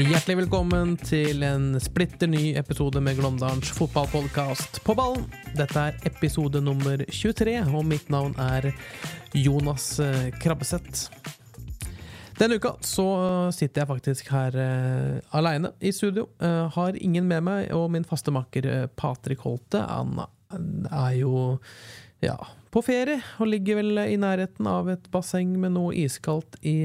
Hjertelig velkommen til en splitter ny episode med Glåmdalens fotballpodkast På ballen. Dette er episode nummer 23, og mitt navn er Jonas eh, Krabbeseth. Denne uka så sitter jeg faktisk her uh, aleine i studio. Uh, har ingen med meg, og min faste makker uh, Patrik Holte han er jo ja, på ferie og ligger vel i nærheten av et basseng med noe iskaldt i,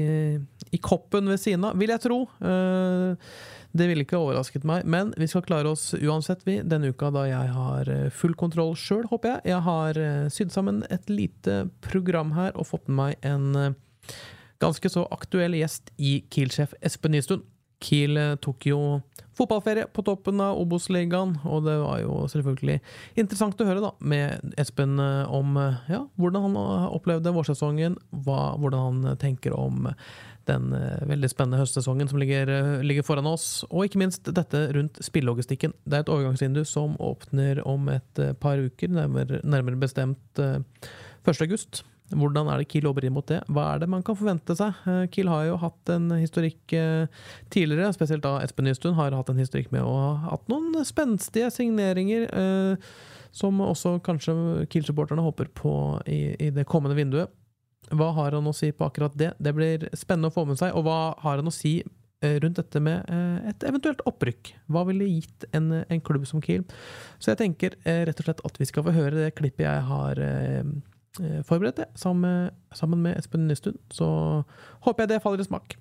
i koppen ved siden av, vil jeg tro. Eh, det ville ikke overrasket meg, men vi skal klare oss uansett, vi, denne uka da jeg har eh, full kontroll sjøl, håper jeg. Jeg har eh, sydd sammen et lite program her og fått med meg en ganske så aktuell gjest i Kiel-sjef Espen Nystuen. Kiel eh, tok jo fotballferie på toppen av Obos-ligaen, og det var jo selvfølgelig interessant å høre da, med Espen eh, om eh, ja, hvordan han opplevde vårsesongen, hva, hvordan han tenker om den eh, veldig spennende høstsesongen som ligger, eh, ligger foran oss, og ikke minst dette rundt spillelogistikken. Det er et overgangsvindu som åpner om et eh, par uker, nærmere, nærmere bestemt eh, 1. august. Hvordan er det Kiel jobber inn mot det? Hva er det man kan forvente seg? Eh, Kiel har jo hatt en historikk eh, tidligere, spesielt da Espen Nystuen har hatt en historikk med å ha hatt noen spenstige signeringer, eh, som også kanskje Kiel-supporterne håper på i, det kommende vinduet. Hva har han å si på akkurat det? Det blir spennende å få med seg. Og hva har han å si rundt dette med et eventuelt opprykk? Hva ville gitt en, en klubb som Kiel? Så jeg tenker rett og slett at vi skal få høre det klippet jeg har forberedt, det, sammen, sammen med Espen Nystuen. Så håper jeg det faller i smak.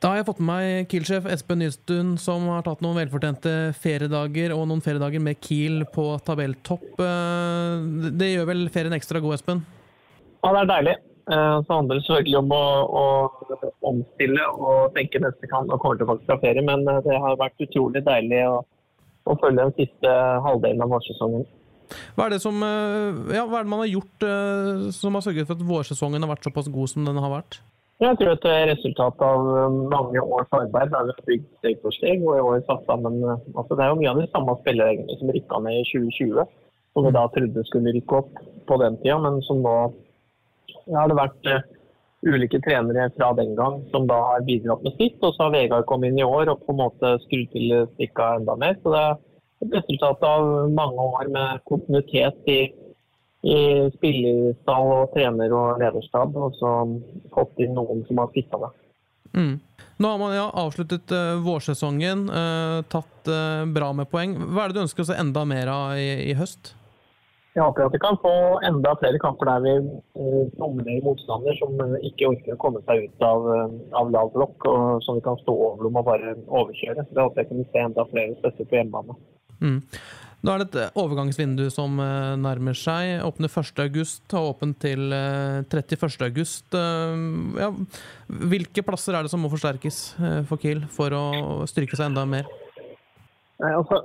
Da har jeg fått med meg Kiel-sjef Espen Nystuen, som har tatt noen velfortjente feriedager, og noen feriedager med Kiel på tabelltopp. Eh, Det gjør vel ferien ekstra god, Espen? Ja, det er deilig. Eh, Så handler det selvfølgelig om å, å omstille og tenke neste kan og kommer tilbake fra ferie. Men eh, det har vært utrolig deilig å, å følge den siste halvdelen av vårsesongen. Hva er som eh, Ja, hva er det man har gjort eh, som har sørget for at vårsesongen har vært såpass god som den har vært? Jeg tror at det er resultatet av eh, mange års arbeid der vi har bygd steg for steg. og i år satt sammen, altså Det er jo mye av de samme spillereglene som rykka ned i 2020. Som vi da trodde skulle rykke opp på den tida, men som nå ja, har det vært ulike trenere fra den gang som da har bidratt med sitt. Og så har Vegard kommet inn i år og på en måte skrudd til stikka enda mer. Så det er et resultat av mange år med kontinuitet i, i spillerstall og trener og lederstab. Og så fått inn noen som har fitta det. Mm. Nå har man ja, avsluttet uh, vårsesongen, uh, tatt uh, bra med poeng. Hva er det du ønsker å se enda mer av i, i høst? Jeg håper at vi kan få enda flere kamper der vi dominerer motstander som ikke orker å komme seg ut av, av lav blokk, og som vi kan stå over dem og bare overkjøre. Det håper jeg kan se enda flere, spesielt på hjemmebane. Mm. Nå er det et overgangsvindu som eh, nærmer seg. Åpner 1.8 og åpent til eh, 31.8. Ja, hvilke plasser er det som må forsterkes eh, for Kiel for å styrke seg enda mer? Nei, altså,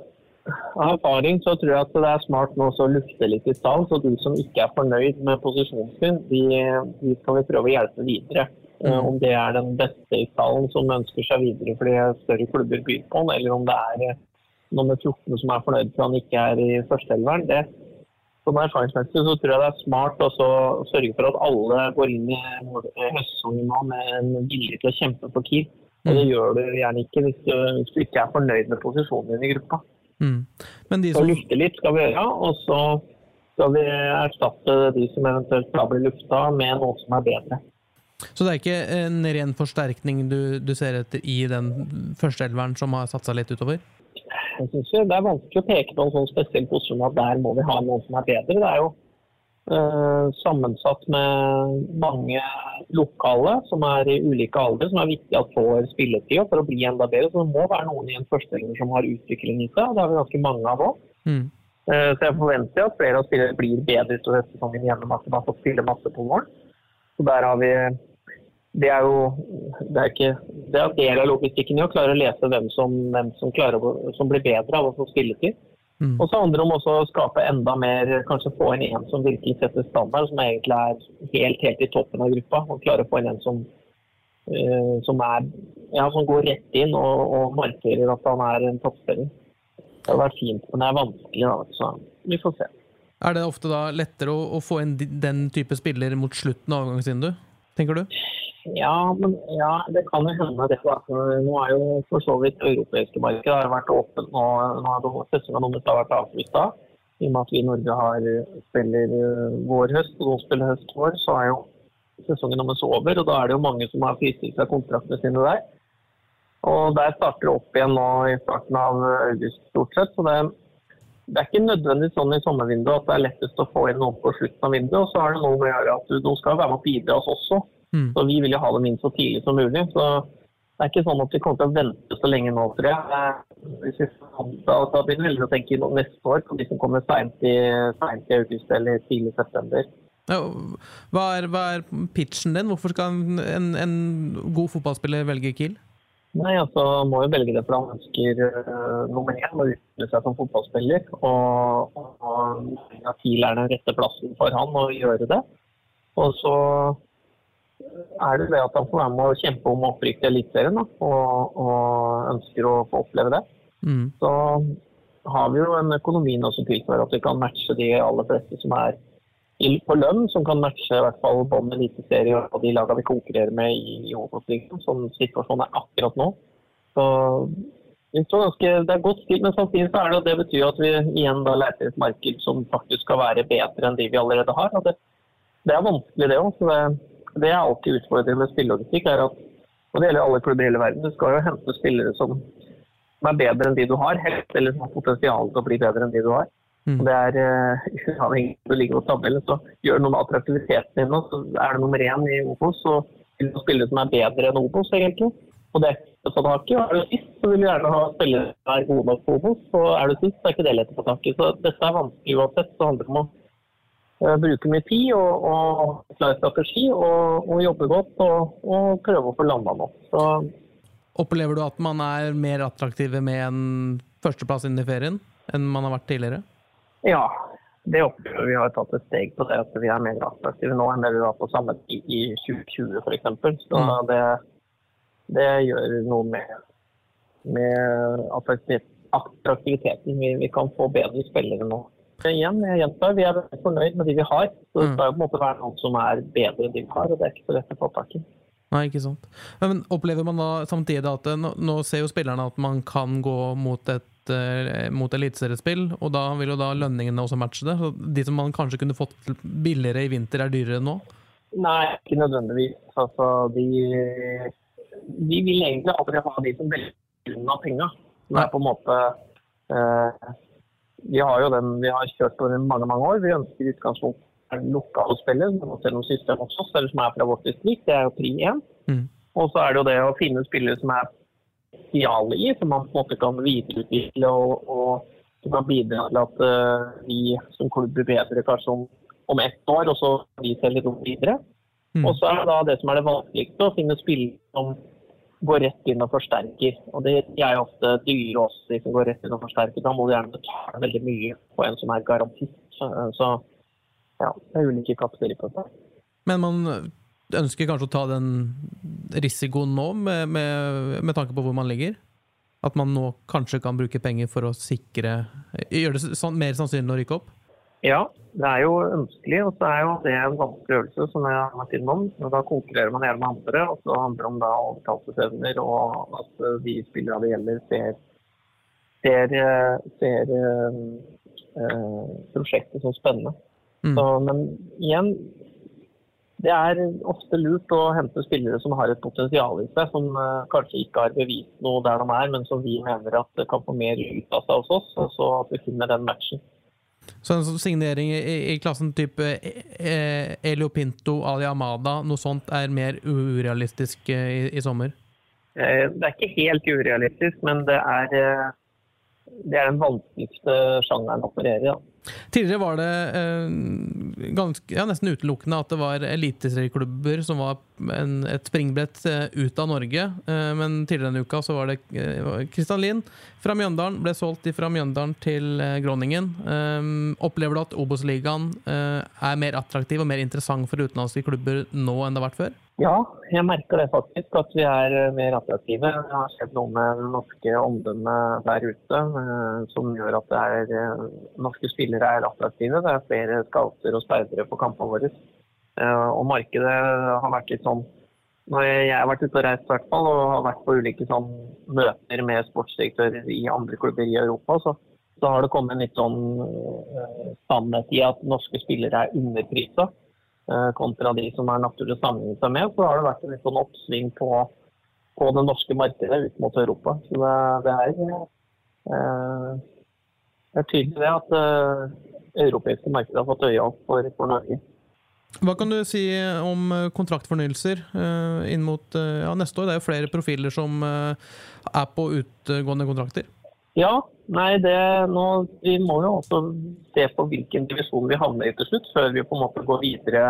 av erfaring så tror jeg at det er smart nå å lufte litt i stall, så de som ikke er fornøyd med posisjonen sin, de, de skal vi prøve å hjelpe videre. Eh, Mm. Om det er den beste i stallen som ønsker seg videre fordi større klubber byr på den, eller om det er eh, nummer 14 som er fornøyd for han ikke er i førsteelveren. Sånn erfaringsmessig så tror jeg det er smart å sørge for at alle går inn i høstsongen høstsesongen nå med en vilje til å kjempe for Kiel. Og det Mm. gjør du gjerne ikke hvis du, hvis du ikke er fornøyd med posisjonen din i gruppa. Mm. Men de Så som lufte litt skal vi gjøre, og så skal vi erstatte de som eventuelt da blir lufta med noe som er bedre. Så det er ikke en ren forsterkning du, du ser etter i den førsteelveren som har satt seg litt utover? Jeg synes jo Det er vanskelig å peke på en sånn spesiell posisjon at der må vi ha noen som er bedre. Det er jo uh, sammensatt med mange lokale som er i ulike alder, som er viktig at får spilletid for å bli enda bedre. Så det må være noen i en førsteelver som har utvikling i seg, og det har vi ganske mange av nå. Mm. Uh, Så jeg forventer at flere av spillere blir bedre utover sesongen gjennom at de har fått spille masse på våren. Så der har vi Det er jo det er ikke, det er del av logistikken i å klare å lese hvem som, hvem som, å- som blir bedre av å få spilletid. Mm. Og så handler det om også å skape enda mer, kanskje få inn en som virkelig setter standard, som egentlig er helt, helt i toppen av gruppa. Og klare å få inn en som, uh, som, er, ja, som går rett inn og, og markerer at han er en toppspiller. Det hadde vært fint, men det er vanskelig, da. Så vi får se. Er det ofte da lettere å, å få inn den type spiller mot slutten av overgangsvinduet, tenker du? Ja, men ja, det kan jo hende det. Da. Nå er jo for så vidt europeiske markedet har vært åpent nå. Nå har sesongen deres har vært avslutta. I og med at vi i Norge har spiller eh, vår-høst, og de spiller høst-vår, så er jo sesongen deres over. Og da er det jo mange som har fristilt seg kontraktene sine der. Og der starter det opp igjen nå i starten av august, stort sett. Så det, det er ikke nødvendigvis sånn i sommervinduet at det er lettest å få inn noen på slutten av vinduet. Og så har det noe med å gjøre at du, de skal være med og bidra oss også. Mm. Så vi vil jo ha dem inn så tidlig som mulig. Så det er ikke sånn at vi kommer til å vente så lenge nå, tror jeg. Hvis vi, da, da begynner vi å tenke neste år på de som kommer seint i, sent i august eller tidlig i september. Ja, hva, er, hva er pitchen din? Hvorfor skal en, en, en god fotballspiller velge Kiel? Nei, altså må jo velge det for han ønsker uh, nummer én å utvikle seg som fotballspiller. Og, og ja, TIL er den rette plassen for han å gjøre det. Og så er det det at han får være med å kjempe om opprykk til Eliteserien, og, og ønsker å få oppleve det. Mm. Så har vi jo en økonomi nå som tilfører at vi kan matche de aller fleste som er i- på lønn, som kan matche i hvert fall bånn eliteserie og de lagene vi konkurrerer med i, Obos-ligaen, som situasjonen er akkurat nå. Så ganske, det er godt stilt, men samtidig så er det, det betyr at vi igjen da leter et marked som faktisk skal være bedre enn de vi allerede har. Og det, det er vanskelig det òg. Det, det er alltid utfordrende med spillelogistikk. er at og det gjelder alle klubber i hele verden. Du skal jo hente spillere som er bedre enn de du har, helst, eller som har potensial til å bli bedre enn de du har. Mm. Og det er eh, uavhengig av om du ligger på tabellen, så gjør noen noe med attraktiviteten din. og Så er det nummer én i Obos, så vil du spille som er bedre enn Obos, egentlig. Og det er ikke tak i. Og er du sist, så vil du gjerne ha spillere som er gode nok på Obos. Og er du sist, så er ikke det lett å få tak i. Så dette er vanskelig uansett. Så handler det om å eh, bruke mye tid og, og klare strategi og, og jobbe godt og, og prøve å få landa noe. Så Opplever du at man er mer attraktive med en førsteplass inn i ferien enn man har vært tidligere? Ja, det opplever vi har tatt et steg på det. At vi er mer attraktive nå enn det vi var på samme tid i 2020 f.eks. Så Mm. det, det gjør noe med, med attraktiviteten. Vi, vi kan få bedre spillere nå. Igjen, jeg gjentar, vi er fornøyd med de vi har. Så det Mm. skal jo på en måte være noen som er bedre enn de vi har, og det er ikke så lett å få tak i. Nei, ikke sant. Men opplever man da samtidig at eh, nå, nå ser jo spillerne at man kan gå mot et eh, mot eliteseriespill, og da vil jo da lønningene også matche det. Så de som man kanskje kunne fått billigere i vinter, er dyrere nå? Nei, ikke nødvendigvis. Altså, de, de vil egentlig aldri ha de som velger unna penga. Det er på en måte uh, Vi har jo den vi har kjørt over mange mange år. Vi ønsker i utgangspunktet lokale spiller, men også noen system også, eller som er fra vårt distrikt. Det er jo pri 1. Mm. Og så er det jo det å finne spillere som er spesiale i, som man på en måte kan videreutvikle og, og som kan bidra til at eh, vi som klubb blir bedre kanskje om, om ett år, og så vi selger opp videre. Mm. Og så er det da det som er det vanskeligste, å finne spillere som går rett inn og forsterker. Og det er jo ofte dyre også, de som går rett inn og forsterker. Da må du gjerne betale veldig mye på en som er garantist. Så, så ja, det er ulike kategorier på dette. Men man ønsker kanskje å ta den risikoen nå, med, med, med tanke på hvor man ligger? At man nå kanskje kan bruke penger for å sikre Gjøre det sånn, mer sannsynlig å rykke opp? Ja, det er jo ønskelig, og så er jo det en vanskelig øvelse, som jeg har vært innom. Og Da konkurrerer man gjerne med andre, og så handler det om da overtalelsesevner og at eh, de spillerne det gjelder, ser, ser, eh, ser eh, prosjektet som spennende. Mm. Så, men igjen, det er ofte lurt å hente spillere som har et potensial i seg, som eh, kanskje ikke har bevist noe der de er, men som vi mener at kan få mer ut av seg hos oss, og så at vi finner den matchen. Så en sånn signering i, i klassen type eh, Elio Pinto, Ali Amada, noe sånt er mer urealistisk eh, i, i sommer? Eh, Det er ikke helt urealistisk, men det er, eh, det er den vanskeligste sjangeren å operere i. Ja. Tidligere var det eh, ganske, ja, nesten utelukkende at det var eliteserieklubber som var en, et springbrett eh, ut av Norge. Eh, men tidligere denne uka så var det Kristian Lien fra Mjøndalen ble solgt fra Mjøndalen til Groningen. Opplever du at Obos-ligaen er mer attraktiv og mer interessant for utenlandske klubber nå enn det har vært før? Ja, jeg merker det faktisk. At vi er eh, mer attraktive. Det har skjedd noe med det norske omdømmet der ute eh, som gjør at er, eh, norske spillere er attraktive. Det er flere scouter og speidere på kampene våre. Og markedet har vært litt sånn Når jeg har vært ute og reist hvert fall, og har vært på ulike sånn, møter med sportsdirektører i andre klubber i Europa, så, så har det kommet en litt sånn sannhet i at norske spillere er underprisa. Eh, kontra de som er naturlig å sammenligne seg med, så har det vært en sånn oppsving på, på det norske markedet ut mot Europa. Så det, det er, eh, det er tydelig det at eh, europeiske markedet har fått øya opp for, for, Norge. Hva kan du si om kontraktfornyelser inn mot ja, neste år? Det er jo flere profiler som er på utgående kontrakter. Ja, nei, det, nå, vi må jo også se på hvilken divisjon vi havner i til slutt, før vi på en måte går videre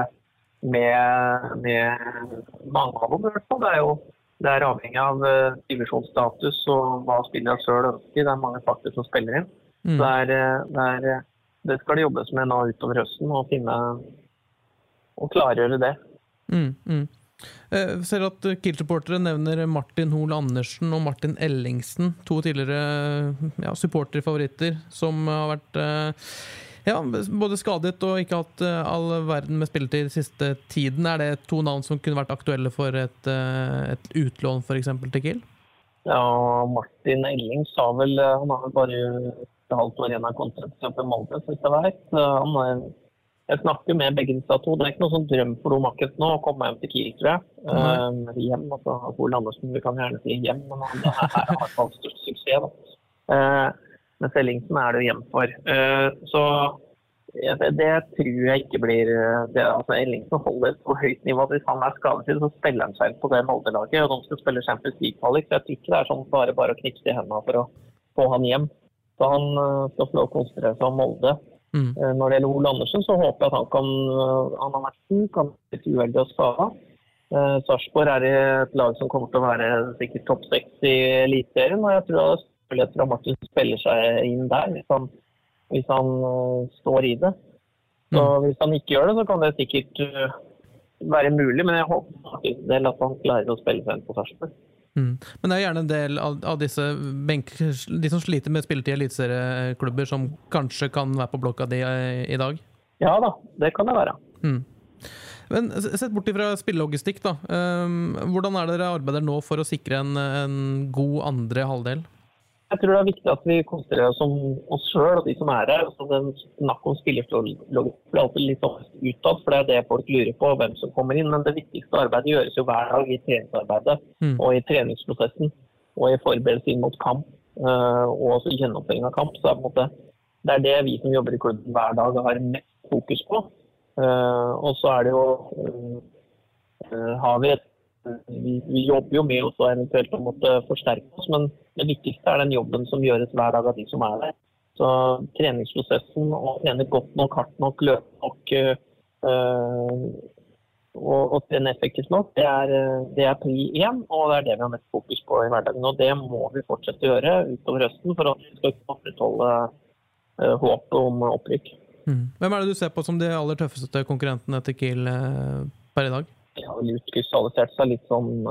med, med mange av dem. Det er jo det er avhengig av uh, divisjonsstatus og hva spillerne sjøl ønsker. Det er mange faktorer som spiller inn. Mm. Det, er, eh, det, er, eh, det, skal det jobbes med nå utover høsten, å finne og klargjøre det. Mm, mm. Jeg eh, ser at Kiel-supportere nevner Martin Hoel Andersen og Martin Ellingsen, to tidligere ja, supporterfavoritter, som har vært eh, ja, både skadet og ikke hatt eh, all verden med spilletid siste tiden. Er det to navn som kunne vært aktuelle for et, et utlån f.eks. til Kiel? Ja, Martin Elling sa vel Han har bare et halvt år igjen av kontrakten i Molde, så vidt jeg vet. Han er jeg snakker med begge disse to. Det er ikke noe sånn drøm for dem akkurat nå å komme hjem til Kiel, tror jeg. Uh, hjem, altså Ole Andersen, vi kan gjerne si hjem, men han har i hvert fall størst suksess. Da. Uh, mens Ellingsen er det jo hjem for. Uh, så det, det, tror jeg ikke blir det, altså Ellingsen holder på høyt nivå. Hvis han er skadefri, så spiller han seg på det Molde-laget. Og de skal spille Champions League-kvalik. Så jeg tror ikke det er sånn bare bare å knipse i hendene for å få han hjem. Så han skal få lov å konsentrere seg om Molde. Mm. Eh, når det gjelder Ole Andersen, så håper jeg at han kan eh, Han har vært syk, han er litt uheldig og skada. Eh, Sarpsborg er et lag som kommer til å være sikkert topp seks i Eliteserien. Og jeg tror det er mulighet for at Martin spiller seg inn der, hvis han, hvis han står i det. Så mm. Hvis han ikke gjør det, så kan det sikkert være mulig. Men jeg håper at han klarer å spille seg inn på Sarpsborg. Mm. Men det er gjerne en del av, av disse benk, de som sliter med spilletid i eliteserieklubber, som kanskje kan være på blokka di i, eh, i dag? Ja da, det kan det være. Mm. Men Sett bort fra spillelogistikk, da. Um, hvordan er det dere arbeider nå for å sikre en, en god andre halvdel? Jeg tror det er viktig at vi konsentrerer oss om oss sjøl og de som er her. Altså, den Snakk om spillerlogikk blir alltid litt utad, for det er det folk lurer på, hvem som kommer inn. Men det viktigste arbeidet gjøres jo hver dag i treningsarbeidet mm. og i treningsprosessen. Og i forberedelse inn mot kamp uh, og også i gjennomføring av kamp. Så det, det, er det vi som jobber i klubben hver dag har mest fokus på. Uh, og så er det jo uh, Har vi vi, vi, jobber jo med også eventuelt å måtte forsterke oss, men det viktigste er den jobben som gjøres hver dag av de som er der. Så treningsprosessen, å trene godt nok, hardt nok, løpe nok øh, og, og, trene effektivt nok, det er, det er pri én, og det er det vi har mest fokus på i hverdagen. Og det må vi fortsette å gjøre utover høsten for at vi skal opprettholde øh, håpet om opprykk. Mm. Hvem er det du ser på som de aller tøffeste konkurrentene til Kiel øh, per i dag? har vel utkrystallisert seg litt sånn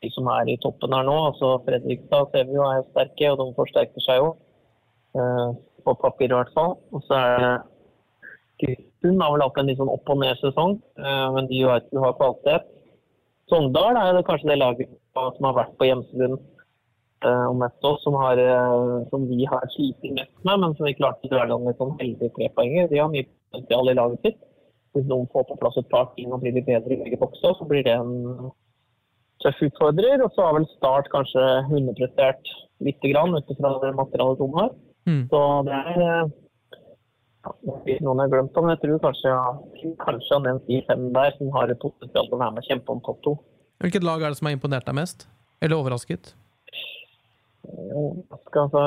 de som er i toppen her nå. altså Fredrikstad ser vi jo er sterke, og de forsterker seg jo. Eh, på papir i hvert fall. Og så er det Kristiansund har vel hatt en litt sånn opp og ned-sesong, eh, men de vet du har kvalitet. Sogndal er det kanskje det laget som har vært på hjemsebund og mest oss, som, har, som vi har slitt mest med, men som vi klarte å dra med sånn heldige trepoenger. De har mye potensial i laget sitt hvis noen får på plass et par ting og blir litt bedre i begge bokser, så blir det en tøff utfordrer. Og så har vel Start kanskje underprestert litt grann ut ifra det materialet de har. Mm. Så det er noen jeg har glemt om, men jeg tror kanskje, jeg kanskje han nevnt de fem der som har et potensial til å være med og kjempe om topp to. Hvilket lag er det som har imponert deg mest? Eller overrasket? overraske. Altså,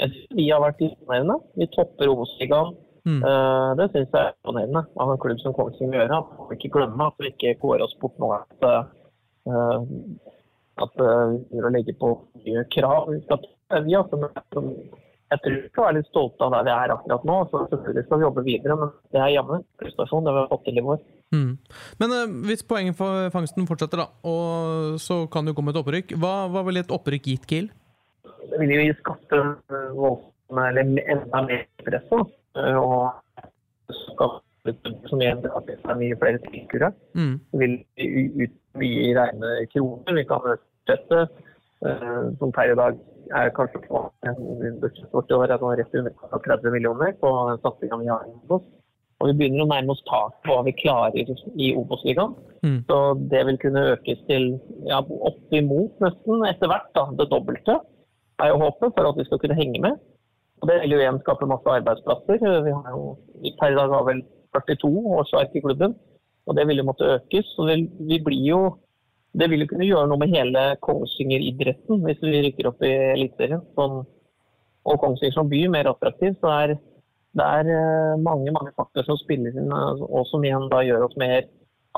jeg synes vi har vært imponerende. Vi topper Obos-ligaen. Mm. Eh, det syns jeg er imponerende av en klubb som Kongsvinger gjør. Man må ikke glemme at vi ikke går oss bort nå. At, at uh, vi å legge på mye krav. Vi, vi altså, jeg tror vi skal være litt stolte av der vi er akkurat nå. Så selvfølgelig skal vi jobbe videre, men det er jammen prestasjon det vi har fått til i vår. Mm. Men uh, hvis poengfangsten fortsetter, da, og så kan det jo komme et opprykk, hva, hva ville et opprykk gitt Kiel? Det vil jo eller enda mer press. Og som igjen drar til seg mye flere tilskuere. Mm. Det vil ut mye i rene kroner. Vi kan budsjette, uh, som per i dag er kanskje på budsjettet vårt i år er rett under 30 millioner på satsinga vi har i Obos. Og vi begynner å nærme oss tak på hva vi klarer i Obos-ligaen. Mm. Så det vil kunne økes til ja, oppimot nesten etter hvert da, det dobbelte, er jo håpet, for at vi skal kunne henge med. Og Det vil jo igjen skape masse arbeidsplasser. Vi har jo per i dag har vel 42 årsverk i klubben, og det vil jo måtte økes. Så det, vi blir jo det vil jo kunne gjøre noe med hele Kongsvinger-idretten hvis vi rykker opp i Eliteserien. Sånn, og Kongsvinger som by mer attraktiv. Så er det er eh, mange mange faktorer som spiller inn, eh, og som igjen da gjør oss mer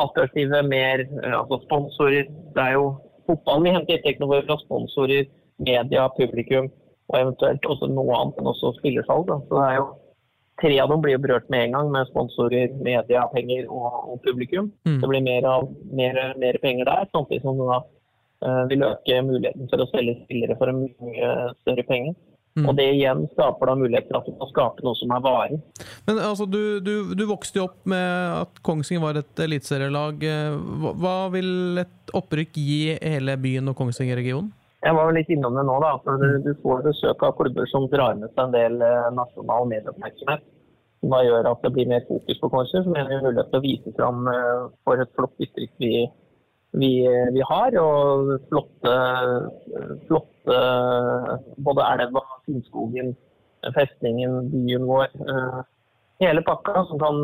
attraktive. Mer eh, altså sponsorer. Det er jo fotballen vi henter inntektene våre fra sponsorer, media, publikum og eventuelt også noe annet enn også spillersalg. Så det er jo Tre av dem blir jo berørt med en gang, med sponsorer, media, penger og, og publikum. Mm. Det blir mer, av, mer, mer, penger der, samtidig som det uh, vil øke muligheten for å selge spillere for en mye større penger. Mm. Og Det igjen skaper da mulighet for at du kan skape noe som er varig. Men altså, du, du, du vokste jo opp med at Kongsvinger var et eliteserielag. Hva, hva vil et opprykk gi hele byen og Kongsvinger-regionen? Jeg var litt innom det nå. da, for Du, får besøk av klubber som drar med seg en del eh, nasjonal medieoppmerksomhet. Som da gjør at det blir mer fokus på Kongsvinger, som gir mulighet til å vise fram eh, for et flott distrikt vi, vi, vi, har. Og flotte, flotte både elva, Finnskogen, festningen, byen vår. Eh, hele pakka som kan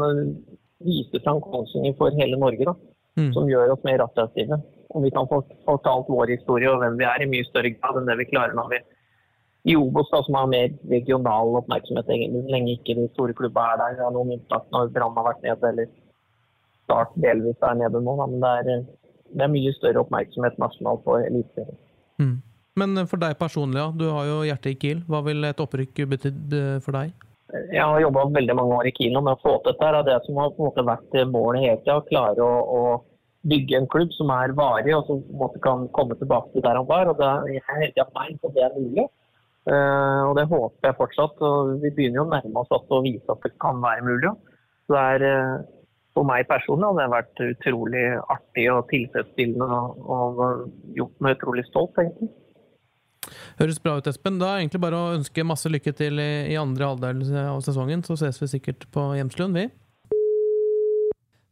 vise fram Kongsvinger for hele Norge. da, Mm. Som gjør oss mer attraktive. Og vi kan få fortalt vår historie og hvem vi er i mye større grad enn det vi klarer når vi i Obos, da, som har mer regional oppmerksomhet egentlig, så lenge ikke de store klubbene er der. Det er noen unntak når Brann har vært nede, eller Start delvis er nede nå. Da, men det er, det er, mye større oppmerksomhet nasjonalt på Eliteserien. Mm. Men for deg personlig, ja. Du har jo hjertet i Kiel. Hva vil et opprykk betydd for deg? Jeg har jobba veldig mange år i Kiel med å få til dette. Det er det som har på en måte vært målet hele tida. Klare å, å bygge en klubb som er varig, og som måte kan komme tilbake til der han var. og det hele tida feil på det er mulig. Uh, og det håper jeg fortsatt. og Vi begynner jo å nærme oss å vise at det kan være mulig. Så det er, uh, For meg personlig hadde det vært utrolig artig og tilfredsstillende og, og gjort meg utrolig stolt, egentlig. Høres bra ut, Espen. Da er det egentlig bare å ønske masse lykke til i, i andre halvdel av sesongen, så ses vi sikkert på Hjemslund, vi.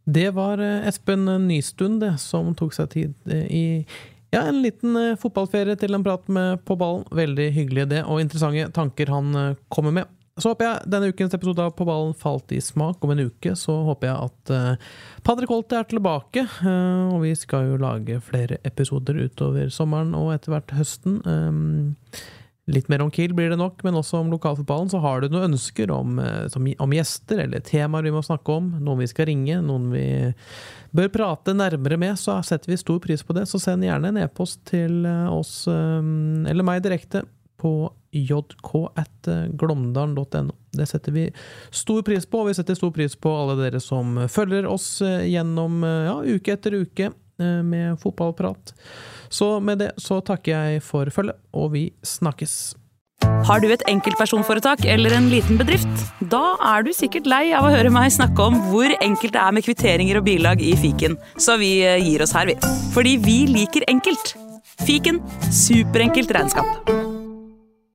Det var eh, Espen Nystuen det, som tok seg tid eh, i ja, en liten eh, fotballferie til en prat med på ballen. Veldig hyggelig det, og interessante tanker han kommer med. Så håper jeg denne ukens episode av På ballen falt i smak. Om en uke så håper jeg at uh, Padre Colte er tilbake. Uh, og vi skal jo lage flere episoder utover sommeren og etter hvert høsten. Um, Litt mer om Kiel blir det nok, men også om lokalfotballen. Så har du noen ønsker om, om, gjester eller temaer vi må snakke om, noen vi skal ringe, noen vi bør prate nærmere med, så setter vi stor pris på det. Så send gjerne en e-post til oss, eller meg direkte, på jk.glåmdalen.no. Det setter vi stor pris på, og vi setter stor pris på alle dere som følger oss gjennom ja, uke etter uke med fotballprat. Så med det så takker jeg for følget, og vi snakkes. Har du et enkeltpersonforetak eller en liten bedrift? Da er du sikkert lei av å høre meg snakke om hvor enkelt det er med kvitteringer og bilag i fiken, så vi gir oss her, vi. Fordi vi liker enkelt. Fiken superenkelt regnskap.